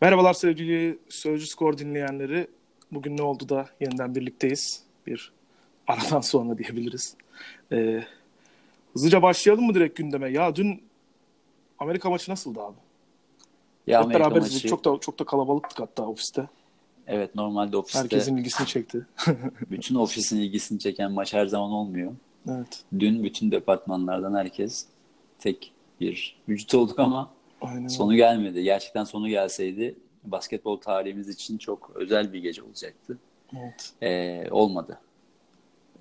Merhabalar sevgili Sözcü Skor dinleyenleri. Bugün ne oldu da yeniden birlikteyiz. Bir aradan sonra diyebiliriz. Ee, hızlıca başlayalım mı direkt gündeme? Ya dün Amerika maçı nasıldı abi? Ya Hep Amerika beraber maçı. Çok da çok da kalabalıktık hatta ofiste. evet normalde ofiste Herkesin ilgisini çekti. bütün ofisin ilgisini çeken maç her zaman olmuyor. evet. Dün bütün departmanlardan herkes tek bir vücut olduk ama Aynen. sonu gelmedi. Gerçekten sonu gelseydi basketbol tarihimiz için çok özel bir gece olacaktı. Evet. Ee, olmadı.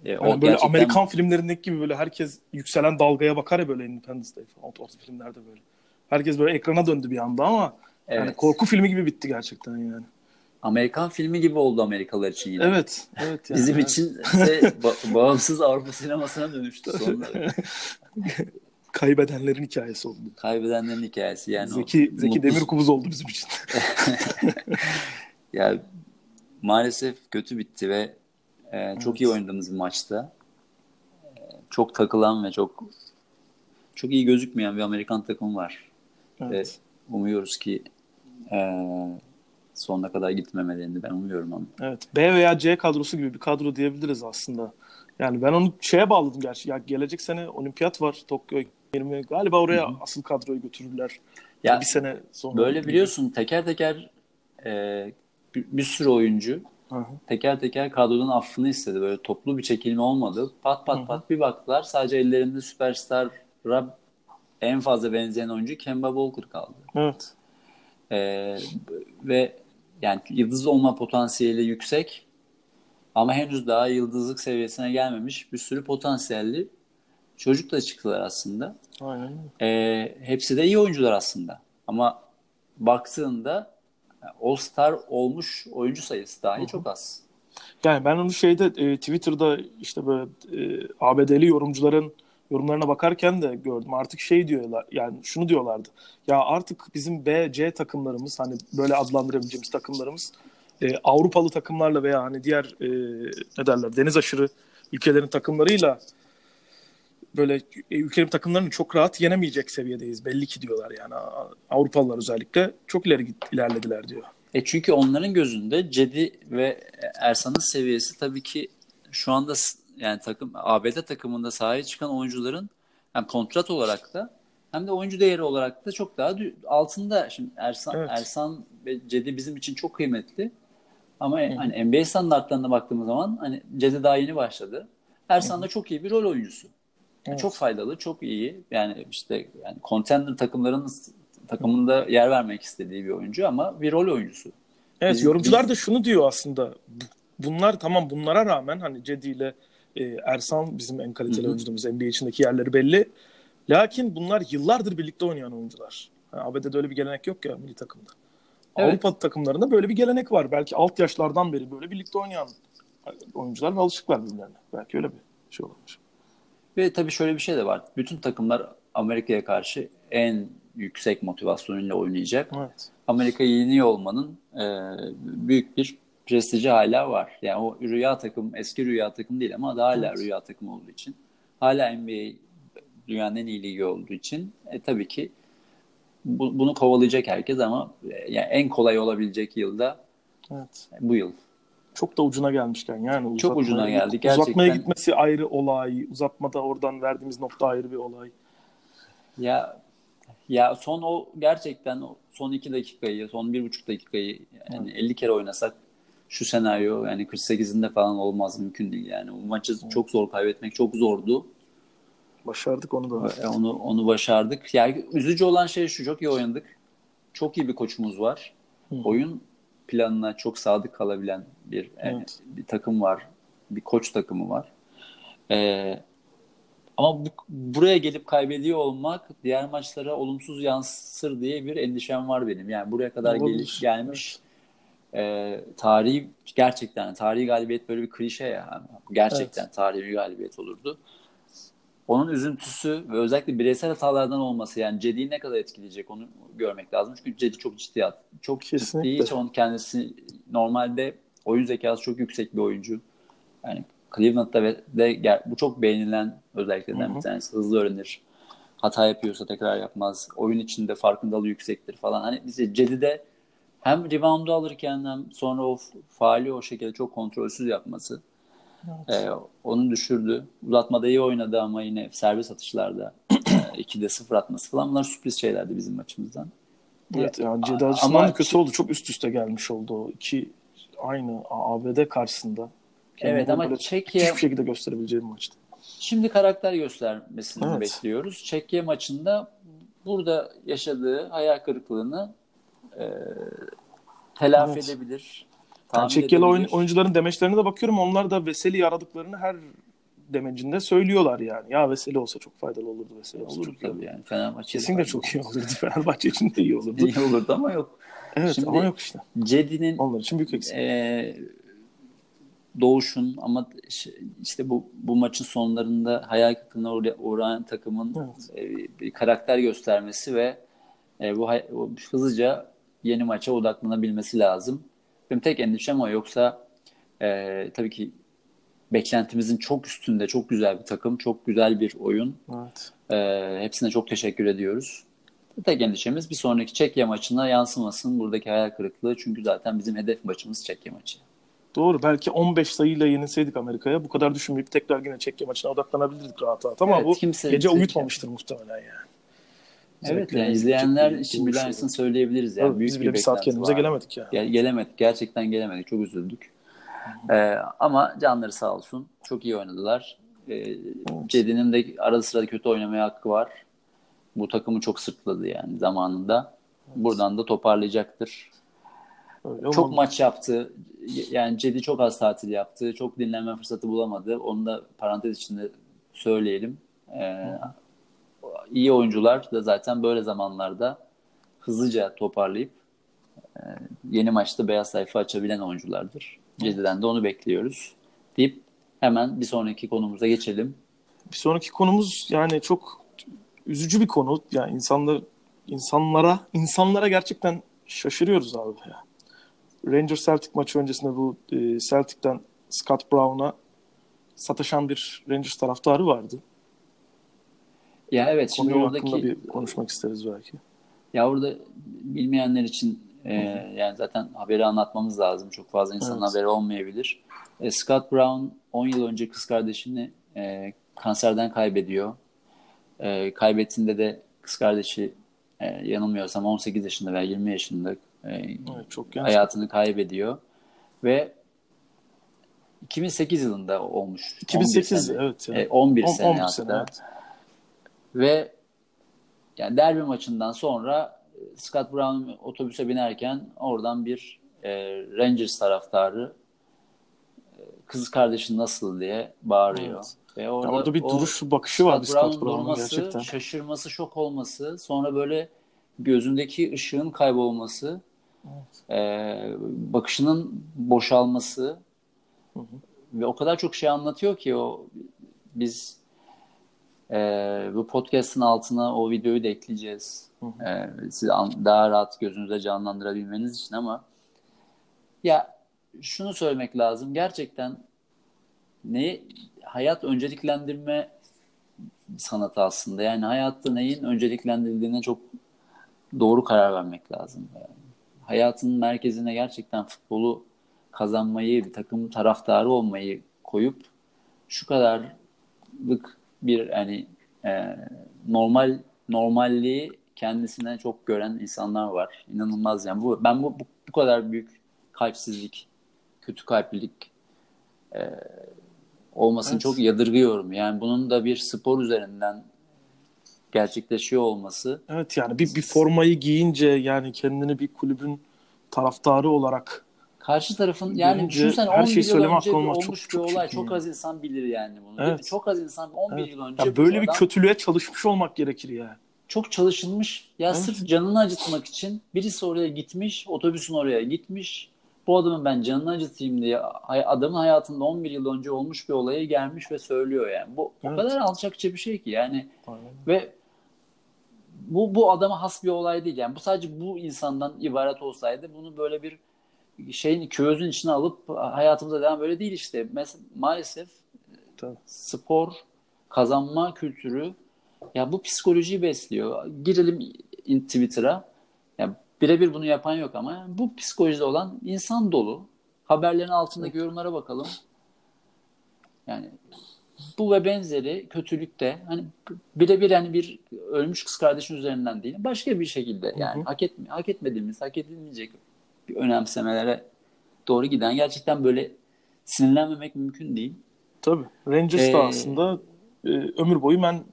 Ee, o Yani böyle gerçekten- Amerikan filmlerindeki gibi böyle herkes yükselen dalgaya bakar ya böyle Independence Day falan. O filmlerde böyle. Herkes böyle ekrana döndü bir anda ama yani Evet. korku filmi gibi bitti gerçekten yani. Amerikan filmi gibi oldu Amerikalılar için yine. Evet. Evet. Yani. Bizim Evet. için ba- bağımsız Avrupa sinemasına dönüştü sonları. Kaybedenlerin hikayesi oldu. Kaybedenlerin hikayesi yani. o Zeki Zeki mutsuz- Demirkubuz oldu bizim için. Ya maalesef kötü bitti ve e, çok Evet. iyi oynadığımız bir maçta e, çok takılan ve çok çok iyi gözükmeyen bir Amerikan takımı var. evet. Umuyoruz ki e, sonuna kadar gitmemelerini ben umuyorum ama. Evet. B veya C kadrosu gibi bir kadro diyebiliriz aslında. Yani ben onu şeye bağladım gerçi. Ya gelecek sene olimpiyat var. Tokyo 20 galiba oraya asıl kadroyu götürürler. Ya bir sene sonra. böyle biliyorsun teker teker e, bir, bir sürü oyuncu Hı hı. teker teker kadrodan affını istedi. Böyle toplu bir çekilme olmadı. Pat pat Hı hı. pat bir baktılar. Sadece ellerinde süperstara en fazla benzeyen oyuncu Kemba Walker kaldı. Evet. Ee, ve yani yıldız olma potansiyeli yüksek ama henüz daha yıldızlık seviyesine gelmemiş bir sürü potansiyelli çocuk da çıktılar aslında. Aynen. Ee, hepsi de iyi oyuncular aslında. Ama baktığında All Star olmuş oyuncu sayısı dahi çok az. Yani ben onu şeyde e, Twitter'da işte böyle e, ABD'li yorumcuların yorumlarına bakarken de gördüm. Artık şey diyorlar yani şunu diyorlardı. Ya artık bizim B, C takımlarımız hani böyle adlandırabileceğimiz takımlarımız e, Avrupalı takımlarla veya hani diğer e, ne derler deniz aşırı ülkelerin takımlarıyla böyle ülkelerin takımlarını çok rahat yenemeyecek seviyedeyiz. Belli ki diyorlar yani Avrupalılar özellikle çok ileri git, ilerlediler diyor. E çünkü onların gözünde Cedi ve Ersan'ın seviyesi tabii ki şu anda yani takım ABD takımında sahaya çıkan oyuncuların hem kontrat olarak da hem de oyuncu değeri olarak da çok daha altında. Şimdi Ersan Evet. Ersan ve Cedi bizim için çok kıymetli. Ama hani NBA standartlarına baktığımız zaman hani Cedi daha yeni başladı. Ersan da çok iyi bir rol oyuncusu. Evet. Çok faydalı, çok iyi. Yani işte yani contender takımların takımında yer vermek istediği bir oyuncu ama bir rol oyuncusu. Evet Biz- yorumcular biz- da şunu diyor aslında. Bu- Bunlar tamam bunlara rağmen hani Cedi ile e, Ersan bizim en kaliteli Hı hı. oyuncumuz NBA içindeki yerleri belli. Lakin bunlar yıllardır birlikte oynayan oyuncular. Yani ABD'de öyle bir gelenek yok ya milli takımda. Evet. Avrupa takımlarında böyle bir gelenek var. Belki alt yaşlardan beri böyle birlikte oynayan oyuncular ve alışıklar birbirlerine. Belki öyle bir şey olmuş. Ve tabii şöyle bir şey de var. Bütün takımlar Amerika'ya karşı en yüksek motivasyonuyla oynayacak. Evet. Amerika'yı yeniyor olmanın e, büyük bir prestiji hala var. Yani o rüya takım, eski rüya takım değil ama hala Evet. rüya takım olduğu için. Hala NBA dünyanın en iyi ligi olduğu için e, tabii ki bu- bunu kovalayacak herkes ama e, yani en kolay olabilecek yılda Evet. bu yıl. Çok da ucuna gelmişken yani Çok uzatmaya- ucuna geldik. Uzatmaya Gerçekten- gitmesi ayrı olay. Uzatmada oradan verdiğimiz nokta ayrı bir olay. Ya ya son o gerçekten son iki dakikayı, son bir buçuk dakikayı yani 50 kere oynasak şu senaryo yani 48'inde falan olmaz mümkün değil yani. Bu maçı çok zor kaybetmek çok zordu. Başardık onu da. Onu onu başardık. Yani üzücü olan şey şu çok iyi oynadık. Çok iyi bir koçumuz var. Hı. Oyun planına çok sadık kalabilen bir e, Evet. bir takım var. Bir koç takımı var. Ee, ama bu, buraya gelip kaybediyor olmak diğer maçlara olumsuz yansır diye bir endişem var benim. Yani buraya kadar gelip gelmiş e, tarihi gerçekten tarihi galibiyet böyle bir klişe ya. Gerçekten tarihi bir galibiyet olurdu. Onun üzüntüsü ve özellikle bireysel hatalardan olması yani Cedi'yi ne kadar etkileyecek onu görmek lazım. Çünkü Cedi çok ciddi çok Kesinlikle. ciddi hiç onun kendisi normalde oyun zekası çok yüksek bir oyuncu. Yani Cleveland'da ve de bu çok beğenilen özelliklerden Hı hı. bir tanesi. Hızlı öğrenir. hata yapıyorsa tekrar yapmaz. Oyun içinde farkındalığı yüksektir falan. Hani bize Cedi'de hem reboundu alırken hem sonra o faali o şekilde çok kontrolsüz yapması evet. e, onu düşürdü. Uzatmada iyi oynadı ama yine servis atışlarda e, 2'de 0 atması falan bunlar sürpriz şeylerdi bizim maçımızdan. Evet yani Cedi açısından da kötü oldu. Çok üst üste gelmiş oldu o iki aynı ABD karşısında. Kendini evet ama Çekya hiçbir şekilde gösterebileceğim maçtı. Şimdi karakter göstermesini evet. bekliyoruz. Çekya maçında burada yaşadığı hayal kırıklığını e, telafi evet. edebilir. Yani Çekyalı oyun, oyuncuların demeçlerine de bakıyorum. Onlar da Veseli'yi aradıklarını her demecinde söylüyorlar yani. Ya Veseli olsa çok faydalı olurdu Veseli olsa. Olurdu tabii yani. Fenerbahçe Kesinlikle çok iyi olurdu. Fenerbahçe için de iyi olurdu. İyi olurdu ama yok. Evet Şimdi, ama yok işte. Cedi'nin onlar için büyük eksik. E, Doğuş'un ama işte bu bu maçın sonlarında hayal kırıklığına uğrayan takımın evet. e, bir karakter göstermesi ve e, bu, bu hızlıca yeni maça odaklanabilmesi lazım. Benim tek endişem o. Yoksa e, tabii ki beklentimizin çok üstünde çok güzel bir takım, çok güzel bir oyun. Evet. E, hepsine çok teşekkür ediyoruz. Tek endişemiz bir sonraki Çekya maçına yansımasın buradaki hayal kırıklığı. Çünkü zaten bizim hedef maçımız Çekya maçı. Doğru. Belki 15 sayıyla yenilseydik Amerika'ya bu kadar düşünmeyip tekrar yine Çekya maçına odaklanabilirdik rahat rahat. Ama evet, bu gece uyutmamıştır muhtemelen yani. Evet yani izleyenler için aynısını söyleyebiliriz. Yani. Büyük biz bile bir, bir saat kendimize var. gelemedik ya. Yani. Gelemedik. Gerçekten gelemedik. Çok üzüldük. Ee, ama canları sağ olsun. Çok iyi oynadılar. Ee, Cedi'nin de arada sırada kötü oynamaya hakkı var. Bu takımı çok sırtladı yani zamanında. Buradan da toparlayacaktır. Öyle çok maç yaptı. Yani Cedi çok az tatil yaptı. Çok dinlenme fırsatı bulamadı. Onu da parantez içinde söyleyelim. Ee, iyi oyuncular da zaten böyle zamanlarda hızlıca toparlayıp e, yeni maçta beyaz sayfa açabilen oyunculardır. Cedi'den de onu bekliyoruz. Deyip hemen bir sonraki konumuza geçelim. Bir sonraki konumuz yani çok üzücü bir konu. Yani insanlar insanlara insanlara gerçekten şaşırıyoruz abi ya. Rangers Celtic maçı öncesinde bu e, Celtic'ten Scott Brown'a sataşan bir Rangers taraftarı vardı. Ya evet şimdi Konuyu oradaki bir konuşmak isteriz belki. Ya orada bilmeyenler için e, yani zaten haberi anlatmamız lazım. Çok fazla insanın evet. haberi olmayabilir. E, Scott Brown 10 yıl önce kız kardeşini e, kanserden kaybediyor. E, kaybettiğinde de kız kardeşi e, yanılmıyorsam 18 yaşında veya 20 yaşında e, evet, çok hayatını kaybediyor. Ve 2008 yılında olmuş. 2008 sene, evet. Yani. E, 11 10, sene 11 hatta. Sene, evet. Ve yani derbi maçından sonra e, Scott Brown otobüse binerken oradan bir e, Rangers taraftarı e, kız kardeşin nasıl diye bağırıyor. Evet. Ve orada, orada bir duruş bakışı var Scott, Brown'un durması, gerçekten. Şaşırması, şok olması, sonra böyle gözündeki ışığın kaybolması, evet. e, bakışının boşalması hı hı. ve o kadar çok şey anlatıyor ki o biz ee, bu podcast'ın altına o videoyu da ekleyeceğiz. Ee, siz daha rahat gözünüzde canlandırabilmeniz için ama ya şunu söylemek lazım. Gerçekten ne hayat önceliklendirme sanatı aslında. Yani hayatta neyin önceliklendirildiğine çok doğru karar vermek lazım. Yani hayatın merkezine gerçekten futbolu kazanmayı, bir takım taraftarı olmayı koyup şu kadarlık bir hani e, normal normalliği kendisine çok gören insanlar var. İnanılmaz yani. Bu ben bu bu, bu kadar büyük kalpsizlik, kötü kalplilik e, olmasını evet. çok yadırgıyorum. Yani bunun da bir spor üzerinden gerçekleşiyor olması. Evet yani bir bir formayı giyince yani kendini bir kulübün taraftarı olarak Karşı tarafın yani Birinci, düşünsen 11 şey yıl önce olmuş çok, bir çok olay çok, az insan bilir yani bunu. Evet. Çok az insan 11 evet. yıl önce. Ya böyle bir kötülüğe çalışmış olmak gerekir ya. Çok çalışılmış. Ya evet. sırf canını acıtmak için birisi oraya gitmiş, otobüsün oraya gitmiş. Bu adamın ben canını acıtayım diye adamın hayatında 11 yıl önce olmuş bir olaya gelmiş ve söylüyor yani. Bu evet. o kadar alçakça bir şey ki yani. Aynen. Ve bu bu adama has bir olay değil. Yani bu sadece bu insandan ibaret olsaydı bunu böyle bir şeyin köyüzün içine alıp hayatımıza devam böyle değil işte. Mes- maalesef Tabii. spor kazanma kültürü Ya bu psikolojiyi besliyor. Girelim Twitter'a. Ya birebir bunu yapan yok ama bu psikolojide olan insan dolu. Haberlerin altındaki yorumlara bakalım. Yani bu ve benzeri kötülükte hani birebir yani bir ölmüş kız kardeşin üzerinden değil başka bir şekilde yani Hı hı. hak etme hak etmediğimiz hak edilmeyecek bir önemsemelere doğru giden gerçekten böyle sinirlenmemek mümkün değil. Tabii. Rangers Ee, da aslında e, ömür boyu men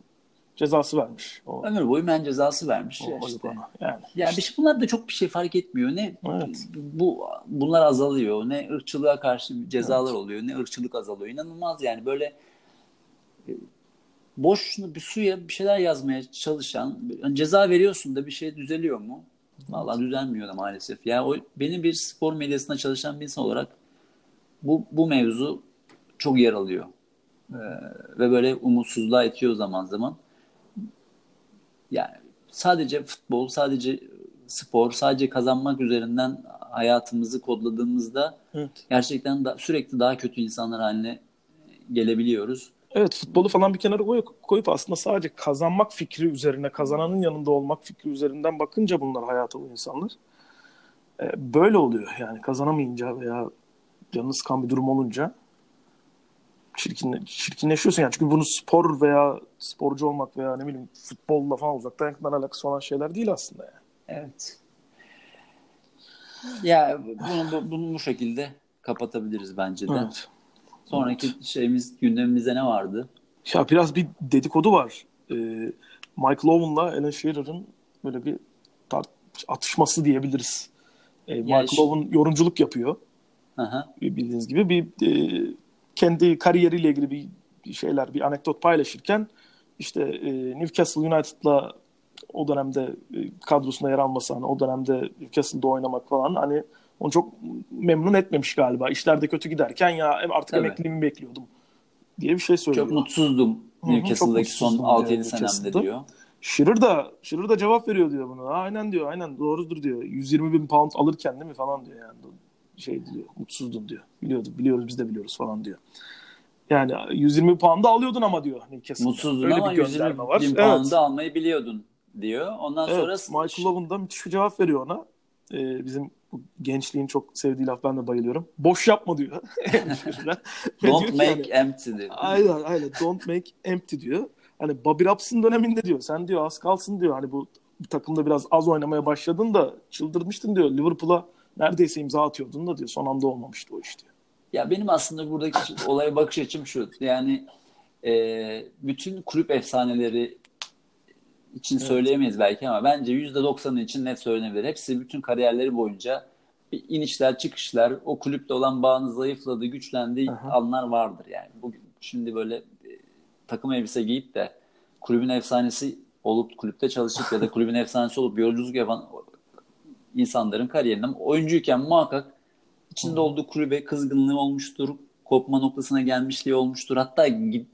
cezası vermiş. O, Ömür boyu men cezası vermiş. o ya işte. Yani. Ya bir şey, bunlar da çok bir şey fark etmiyor. Ne Evet. bu bunlar azalıyor. Ne ırkçılığa karşı cezalar oluyor. Ne ırkçılık azalıyor. İnanılmaz yani böyle e, boş bir suya bir şeyler yazmaya çalışan yani ceza veriyorsun da bir şey düzeliyor mu? Vallahi düzelmiyor da maalesef. Ya o benim bir spor medyasında çalışan bir insan olarak bu bu mevzu çok yer alıyor. Ee, ve böyle umutsuzluğa itiyor zaman zaman. Yani sadece futbol, sadece spor, sadece kazanmak üzerinden hayatımızı kodladığımızda Evet. gerçekten da, sürekli daha kötü insanlar haline gelebiliyoruz. Evet futbolu falan bir kenara koyup, koyup aslında sadece kazanmak fikri üzerine, kazananın yanında olmak fikri üzerinden bakınca bunlar hayata bu insanlar. E, böyle oluyor yani kazanamayınca veya canını sıkan bir durum olunca çirkin, çirkinleşiyorsun yani. Çünkü bunu spor veya sporcu olmak veya ne bileyim futbolla falan uzaktan yakından alakası olan şeyler değil aslında yani. Evet. Ya bunu, bu- bunu bu şekilde kapatabiliriz bence de. Evet. Sonraki şeyimiz gündemimizde ne vardı? Ya biraz bir dedikodu var. Ee, Michael Owen'la Alan Shearer'ın böyle bir atışması diyebiliriz. Ee, Michael şi- Owen yorumculuk yapıyor. Aha. Bildiğiniz gibi bir e, kendi kariyeriyle ilgili bir bir şeyler, bir anekdot paylaşırken işte e, Newcastle United'la o dönemde e, kadrosunda yer alması, hani o dönemde Newcastle'da oynamak falan hani onu çok memnun etmemiş galiba. İşler de kötü giderken ya artık Tabii. emekliliğimi bekliyordum diye bir şey söylüyor. Çok mutsuzdum Newcastle'daki son mutsuzdum 6-7 diyor senemde diyor. Shearer da, Shearer da cevap veriyor diyor bunu. Aynen diyor, aynen doğrudur diyor. 120 bin pound alırken değil mi falan diyor yani. Şey diyor, mutsuzdum diyor. Biliyorduk, biliyoruz biz de biliyoruz falan diyor. Yani 120 pound da alıyordun ama diyor Newcastle'da. Mutsuzdun Öyle ama bir gönderme 120 var. bin Evet. pound'ı almayı biliyordun diyor. Ondan Evet, sonra Michael Owen da müthiş bir cevap veriyor ona. Ee, bizim bu gençliğin çok sevdiği laf ben de bayılıyorum. Boş yapma diyor. Diyor don't ki make yani- empty diyor. Aynen aynen. Don't make empty diyor. Hani Bobby Robson döneminde diyor. Sen diyor az kalsın diyor. Hani bu takımda biraz az oynamaya başladın da çıldırmıştın diyor. Liverpool'a neredeyse imza atıyordun da diyor. Son anda olmamıştı o iş diyor. Ya benim aslında buradaki olaya bakış açım şu. Yani e, bütün kulüp efsaneleri için söyleyemeyiz belki ama bence %90'ı için net söylenebilir. Hepsi bütün kariyerleri boyunca bir inişler çıkışlar o kulüple olan bağını zayıfladığı, güçlendiği Aha. anlar vardır yani. Bugün şimdi böyle e, takım elbise giyip de kulübün efsanesi olup kulüpte çalışıp ya da kulübün efsanesi olup yolculuk yapan insanların kariyerinden oyuncuyken muhakkak içinde olduğu kulübe kızgınlığı olmuştur, kopma noktasına gelmişliği olmuştur. Hatta yani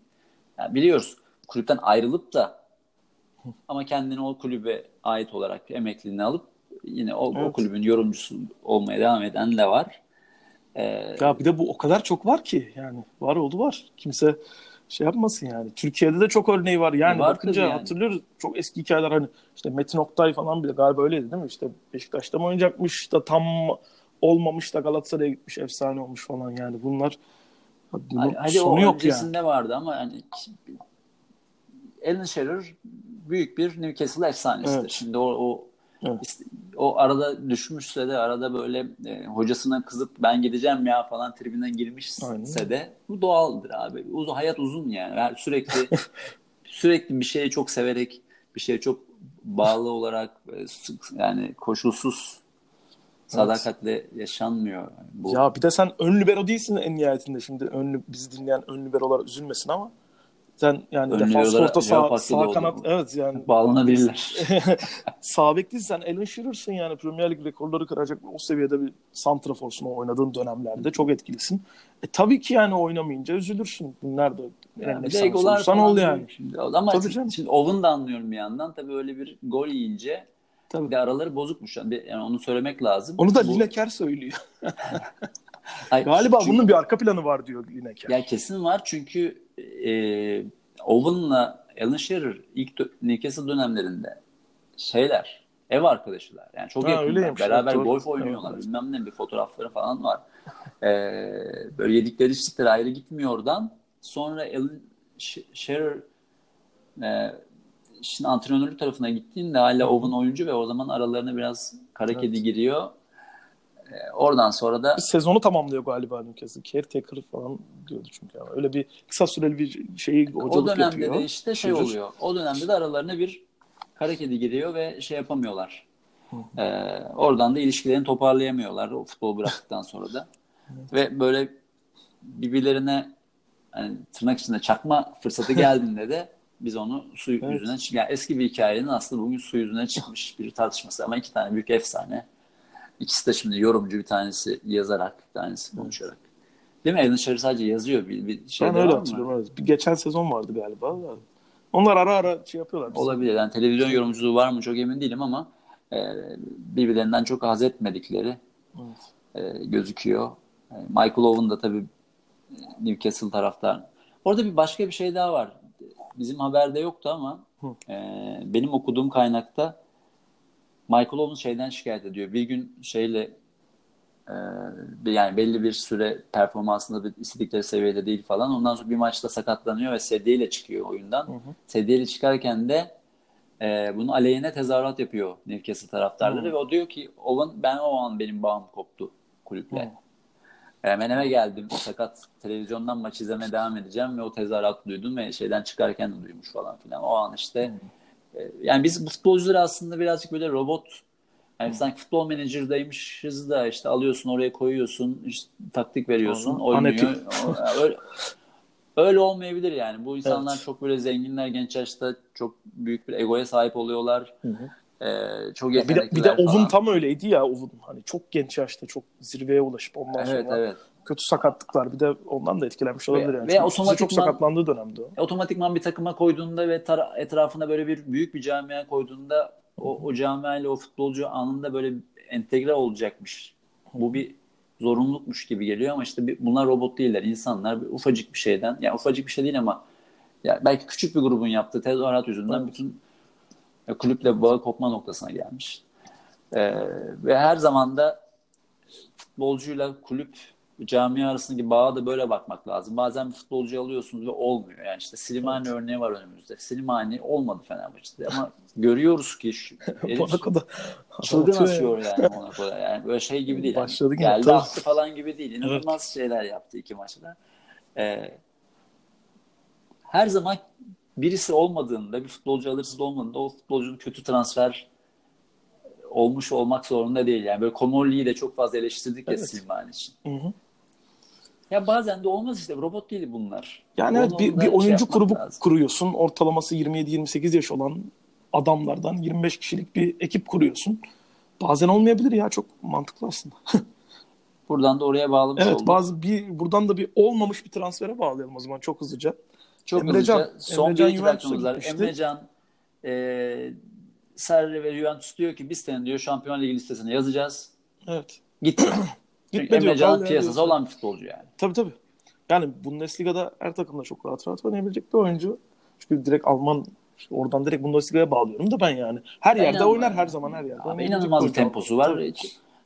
biliyoruz kulüpten ayrılıp da ama kendini o kulübe ait olarak emekliliğini alıp yine o, o Evet. kulübün yorumcusu olmaya devam eden de var. Ee, Ya bir de bu o kadar çok var ki yani var oldu var. Kimse şey yapmasın yani. Türkiye'de de çok örneği var. Yani Var bakınca yani. hatırlıyoruz çok eski hikayeler hani işte Metin Oktay falan bile galiba öyleydi değil mi? İşte Beşiktaş'ta mı oynayacakmış da tam olmamış da Galatasaray'a gitmiş efsane olmuş falan yani bunlar bunun hadi sonu o yok yani. vardı ama hani Alan Shearer büyük bir Newcastle efsanesidir. Evet. Şimdi o, o Evet. o arada düşmüşse de arada böyle e, hocasına kızıp ben gideceğim ya falan tribüne girmişse Aynen. de bu doğaldır abi. Uzun hayat uzun yani. Yani sürekli sürekli bir şeye çok severek bir şeye çok bağlı olarak e, yani koşulsuz sadakatle yaşanmıyor. Bu Ya bir de sen ön libero değilsin en nihayetinde şimdi ön, bizi dinleyen ön liberolar üzülmesin ama sen yani Ön defans orta sağ, sağ kanat evet yani bağlanabilirler. sağ bek değilsen Alan Shearer'sın yani Premier Lig rekorları kıracak o seviyede bir santraforsun oynadığın dönemlerde çok etkilisin. E tabii ki yani oynamayınca üzülürsün. Nerede en Yani bir egolar olursan ol yani. Şimdi, ama Tabii şimdi, canım. şimdi Owen da anlıyorum bir yandan. Tabii öyle bir gol yiyince Tabii. bir araları bozukmuş. Yani, yani onu söylemek lazım. Onu da Bu- Lineker söylüyor. Hayır, Galiba çünkü- bunun bir arka planı var diyor Lineker. Ya kesin var çünkü e, Owen'la Alan Shearer ilk dö- Newcastle dönemlerinde şeyler ev arkadaşılar. Yani çok Ha, yakınlar. Beraber Evet, doğru. golf oynuyorlar. Evet. Bilmem ne bir fotoğrafları falan var. Ee, böyle yedikleri içtikleri ayrı gitmiyor oradan. Sonra Alan Sh- Shearer e, işin antrenörlük tarafına gittiğinde hala Owen oyuncu ve o zaman aralarına biraz kara kedi giriyor. Ee, oradan sonra da Bir sezonu tamamlıyor galiba Newcastle. Caretaker falan diyordu çünkü. Yani. Öyle bir kısa süreli bir şeyi hocalık o dönemde yapıyor. de işte şey oluyor. O dönemde de aralarına bir kara kedi giriyor ve şey yapamıyorlar. Ee, oradan da ilişkilerini toparlayamıyorlar o futbol bıraktıktan sonra da. Ve böyle birbirlerine hani tırnak içinde çakma fırsatı geldiğinde de biz onu su Evet. yüzüne yani eski bir hikayenin aslında bugün su yüzüne çıkmış bir tartışması ama iki tane büyük efsane. İkisi de şimdi yorumcu bir tanesi yazarak bir tanesi konuşarak. Değil mi? Alan Shearer sadece yazıyor bir, bir şey Ben öyle hatırlıyorum. Evet. Bir geçen sezon vardı galiba. Onlar ara ara şey yapıyorlar. Biz. Olabilir. Yani televizyon yorumculuğu var mı çok emin değilim ama e, birbirlerinden çok haz etmedikleri Evet. e, gözüküyor. E, Michael Owen da tabii e, Newcastle taraftar. Orada bir başka bir şey daha var. Bizim haberde yoktu ama Hı. e, benim okuduğum kaynakta Michael Owen şeyden şikayet ediyor. Bir gün şeyle e, yani belli bir süre performansında bir istedikleri seviyede değil falan. Ondan sonra bir maçta sakatlanıyor ve sedyeyle çıkıyor oyundan. Hı hı. Sedyeyle çıkarken de e, bunu aleyhine tezahürat yapıyor Newcastle taraftarları Hı. ve o diyor ki Owen ben o an benim bağım koptu kulüple. Hı. Ben eve geldim sakat televizyondan maç izlemeye devam edeceğim ve o tezahürat duydum ve şeyden çıkarken de duymuş falan filan. O an işte e, yani biz futbolcuları aslında birazcık böyle robot yani sanki futbol menajer'daymışız da işte alıyorsun oraya koyuyorsun işte taktik veriyorsun oynuyor. Öyle, öyle olmayabilir yani. Bu insanlar Evet. çok böyle zenginler genç yaşta çok büyük bir egoya sahip oluyorlar. Hı hı. Ee, çok Bir de, bir de falan. tam öyleydi ya Owen. Hani çok genç yaşta çok zirveye ulaşıp ondan Evet sonra evet. kötü sakatlıklar bir de ondan da etkilenmiş olabilir. Ve- yani. ve Çünkü size çok otomatikman- sakatlandığı dönemde. Otomatikman bir takıma koyduğunda ve tara- etrafına böyle bir büyük bir camia koyduğunda o, o camia ile o futbolcu anında böyle entegre olacakmış. Bu bir zorunlulukmuş gibi geliyor ama işte bir, bunlar robot değiller. insanlar bir, ufacık bir şeyden yani ufacık bir şey değil ama ya belki küçük bir grubun yaptığı tezahürat yüzünden Evet. bütün ya, kulüple bağı kopma noktasına gelmiş. Ee, ve her zaman da futbolcuyla kulüp camia arasındaki bağa da böyle bakmak lazım. Bazen bir futbolcuyu alıyorsunuz ve olmuyor. Yani işte Slimani örneği var önümüzde. Slimani olmadı Fenerbahçe'de ama görüyoruz ki şu, Monaco'da çılgın asıyor yani Monaco'da. Yani böyle şey gibi değil. Yani Başladı yine, geldi attı falan gibi değil. İnanılmaz şeyler yaptı iki maçta. Ee, her zaman birisi olmadığında, bir futbolcu alırsız olmadığında o futbolcunun kötü transfer olmuş olmak zorunda değil. Yani böyle Komolli'yi de çok fazla eleştirdik ya Evet. Slimani için. Hı hı. Ya bazen de olmaz işte. Robot değil bunlar. Yani evet, bir, bir şey oyuncu yapmak grubu lazım. kuruyorsun. Ortalaması 27-28 yaş olan adamlardan 25 kişilik bir ekip kuruyorsun. Bazen olmayabilir ya çok mantıklı aslında. Buradan da oraya bağlamış evet olduk. bazı bir buradan da bir olmamış bir transfere bağlayalım o zaman çok hızlıca. Çok Emrecan- hızlıca. Son Emrecan bir iki dakikamız var. Emrecan e, Sarri ve Juventus diyor ki biz senin diyor Şampiyonlar Ligi listesine yazacağız. Evet. Git. Çünkü Gitme kal ya piyasası diyor. olan bir futbolcu yani. Tabii tabii. Yani Bundesliga'da her takımda çok rahat rahat oynayabilecek bir oyuncu. Çünkü direkt Alman oradan direkt Bundesliga'ya bağlıyorum da ben yani. Her Ben yerde oynar yani. her zaman her yerde. Abi inanılmaz bir temposu var. Tabii.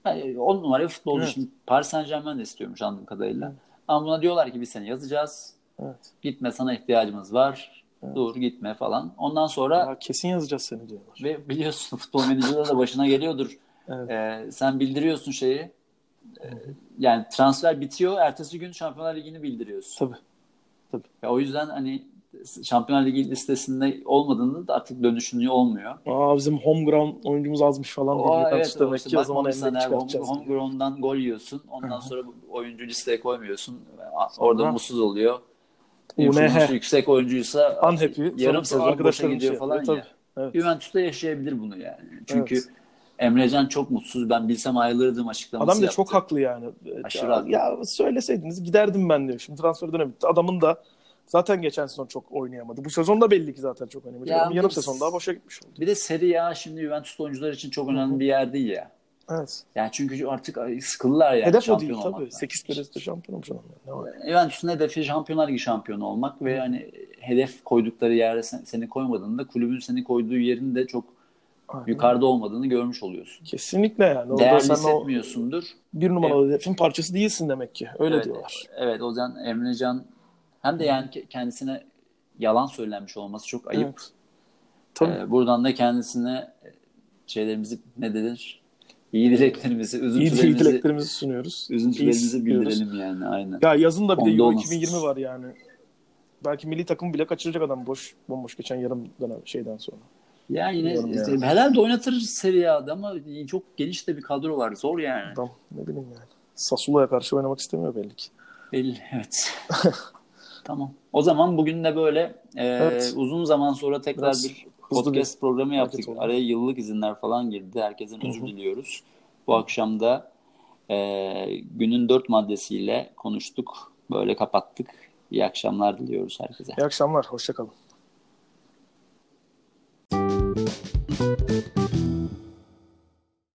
Yani on numara futbolcu. Evet. Şimdi Paris Saint Germain de istiyormuş anladığım kadarıyla. Ama buna diyorlar ki biz seni yazacağız. Evet. Gitme sana ihtiyacımız var. Dur gitme falan. Ondan sonra Ya kesin yazacağız seni diyorlar. ve biliyorsun futbol menajeri de başına geliyordur. Evet. Ee, sen bildiriyorsun şeyi. Ee, yani transfer bitiyor. Ertesi gün Şampiyonlar Ligi'ni bildiriyorsun. Tabii. Ve o yüzden hani Şampiyonlar Ligi listesinde olmadığında da artık dönüşünü olmuyor. Aa bizim home ground oyuncumuz azmış falan diye. Juventus evet, demek ki o zaman home, çıkartacağız. home ground'dan gol yiyorsun. Ondan sonra oyuncu listeye koymuyorsun. Orada Sonra- mutsuz oluyor. UNH. Yüksek oyuncuysa Unhappy. yarım sezon boşa arkadaşlarım gidiyor şey falan yapıyor, ya. Evet. Juventus'ta yaşayabilir bunu yani. Çünkü Evet. Emrecan çok mutsuz. Ben bilsem ayrılırdım açıklaması Adam da yaptı. çok haklı yani. Aşırı ya, haklı. ya söyleseydiniz giderdim ben diyor. Şimdi transfer dönemi. Adamın da zaten geçen sezon çok oynayamadı. Bu sezon da belli ki zaten çok oynayamayacak. Ya Ama yarım sezon daha boşa gitmiş oldu. Bir de Serie A şimdi Juventus oyuncular için çok önemli bir yer değil ya. Evet. Yani çünkü artık sıkıldılar yani Hedef o şampiyon değil tabii. olmaktan. 8 kereste şampiyon olmuş adam. Ne var? Juventus'un hedefi Şampiyonlar Ligi şampiyonu olmak ve hani hedef koydukları yerde sen- seni koymadığında kulübün seni koyduğu yerin de çok Aynen. yukarıda olmadığını görmüş oluyorsun. Kesinlikle yani. Orada Değerli sen o hissetmiyorsundur. bir numaralı hedefin parçası değilsin demek ki. Öyle evet, diyorlar. Evet o yüzden Emrecan hem de yani ke- kendisine yalan söylenmiş olması çok ayıp. Evet. Tabii. Ee, buradan da kendisine şeylerimizi ne denir? İyi dileklerimizi, iyi, iyi üzüntülerimizi, dileklerimizi sunuyoruz. üzüntülerimizi İyi bildirelim yani aynen. Ya yazın da bir de Onda Euro olmasın. 2020 var yani. Belki milli takım bile kaçıracak adam boş bomboş geçen yarım dönem şeyden sonra. Yani yine Bilmiyorum ya. herhalde oynatır Serie A'da ama çok geniş de bir kadro var. Zor yani. Adam ne bileyim yani. Sassuolo'ya karşı oynamak istemiyor belli ki. Belli evet. tamam. O zaman bugün de böyle e, Evet. uzun zaman sonra tekrar Biraz bir podcast programı yaptık. oldu. Araya yıllık izinler falan girdi. Herkesin özür diliyoruz. Bu akşam da e, günün dört maddesiyle konuştuk. Böyle kapattık. İyi akşamlar diliyoruz herkese. İyi akşamlar. Hoşçakalın.